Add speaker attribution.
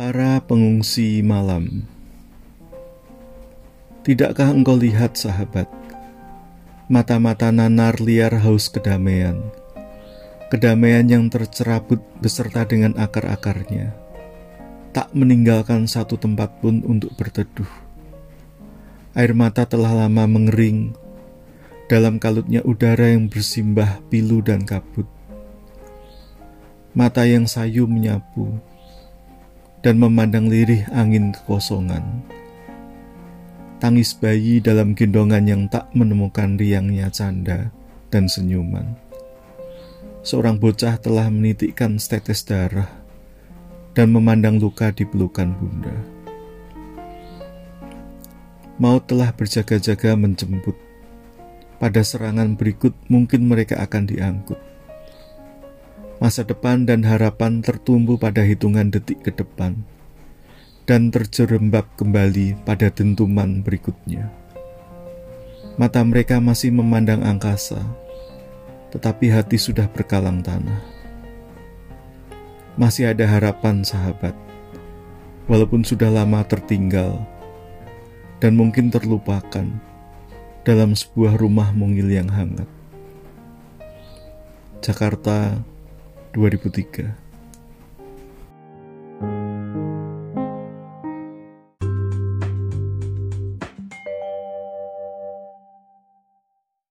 Speaker 1: Para pengungsi malam, tidakkah engkau lihat, sahabat, mata-mata nanar liar haus kedamaian, kedamaian yang tercerabut beserta dengan akar-akarnya, tak meninggalkan satu tempat pun untuk berteduh. Air mata telah lama mengering dalam kalutnya udara yang bersimbah pilu dan kabut. Mata yang sayu menyapu dan memandang lirih angin kekosongan. Tangis bayi dalam gendongan yang tak menemukan riangnya canda dan senyuman. Seorang bocah telah menitikkan setetes darah dan memandang luka di pelukan bunda. Maut telah berjaga-jaga menjemput. Pada serangan berikut mungkin mereka akan diangkut Masa depan dan harapan tertumbuh pada hitungan detik ke depan dan terjerembab kembali pada dentuman berikutnya. Mata mereka masih memandang angkasa, tetapi hati sudah berkalang tanah. Masih ada harapan, sahabat, walaupun sudah lama tertinggal dan mungkin terlupakan dalam sebuah rumah mungil yang hangat. Jakarta 2003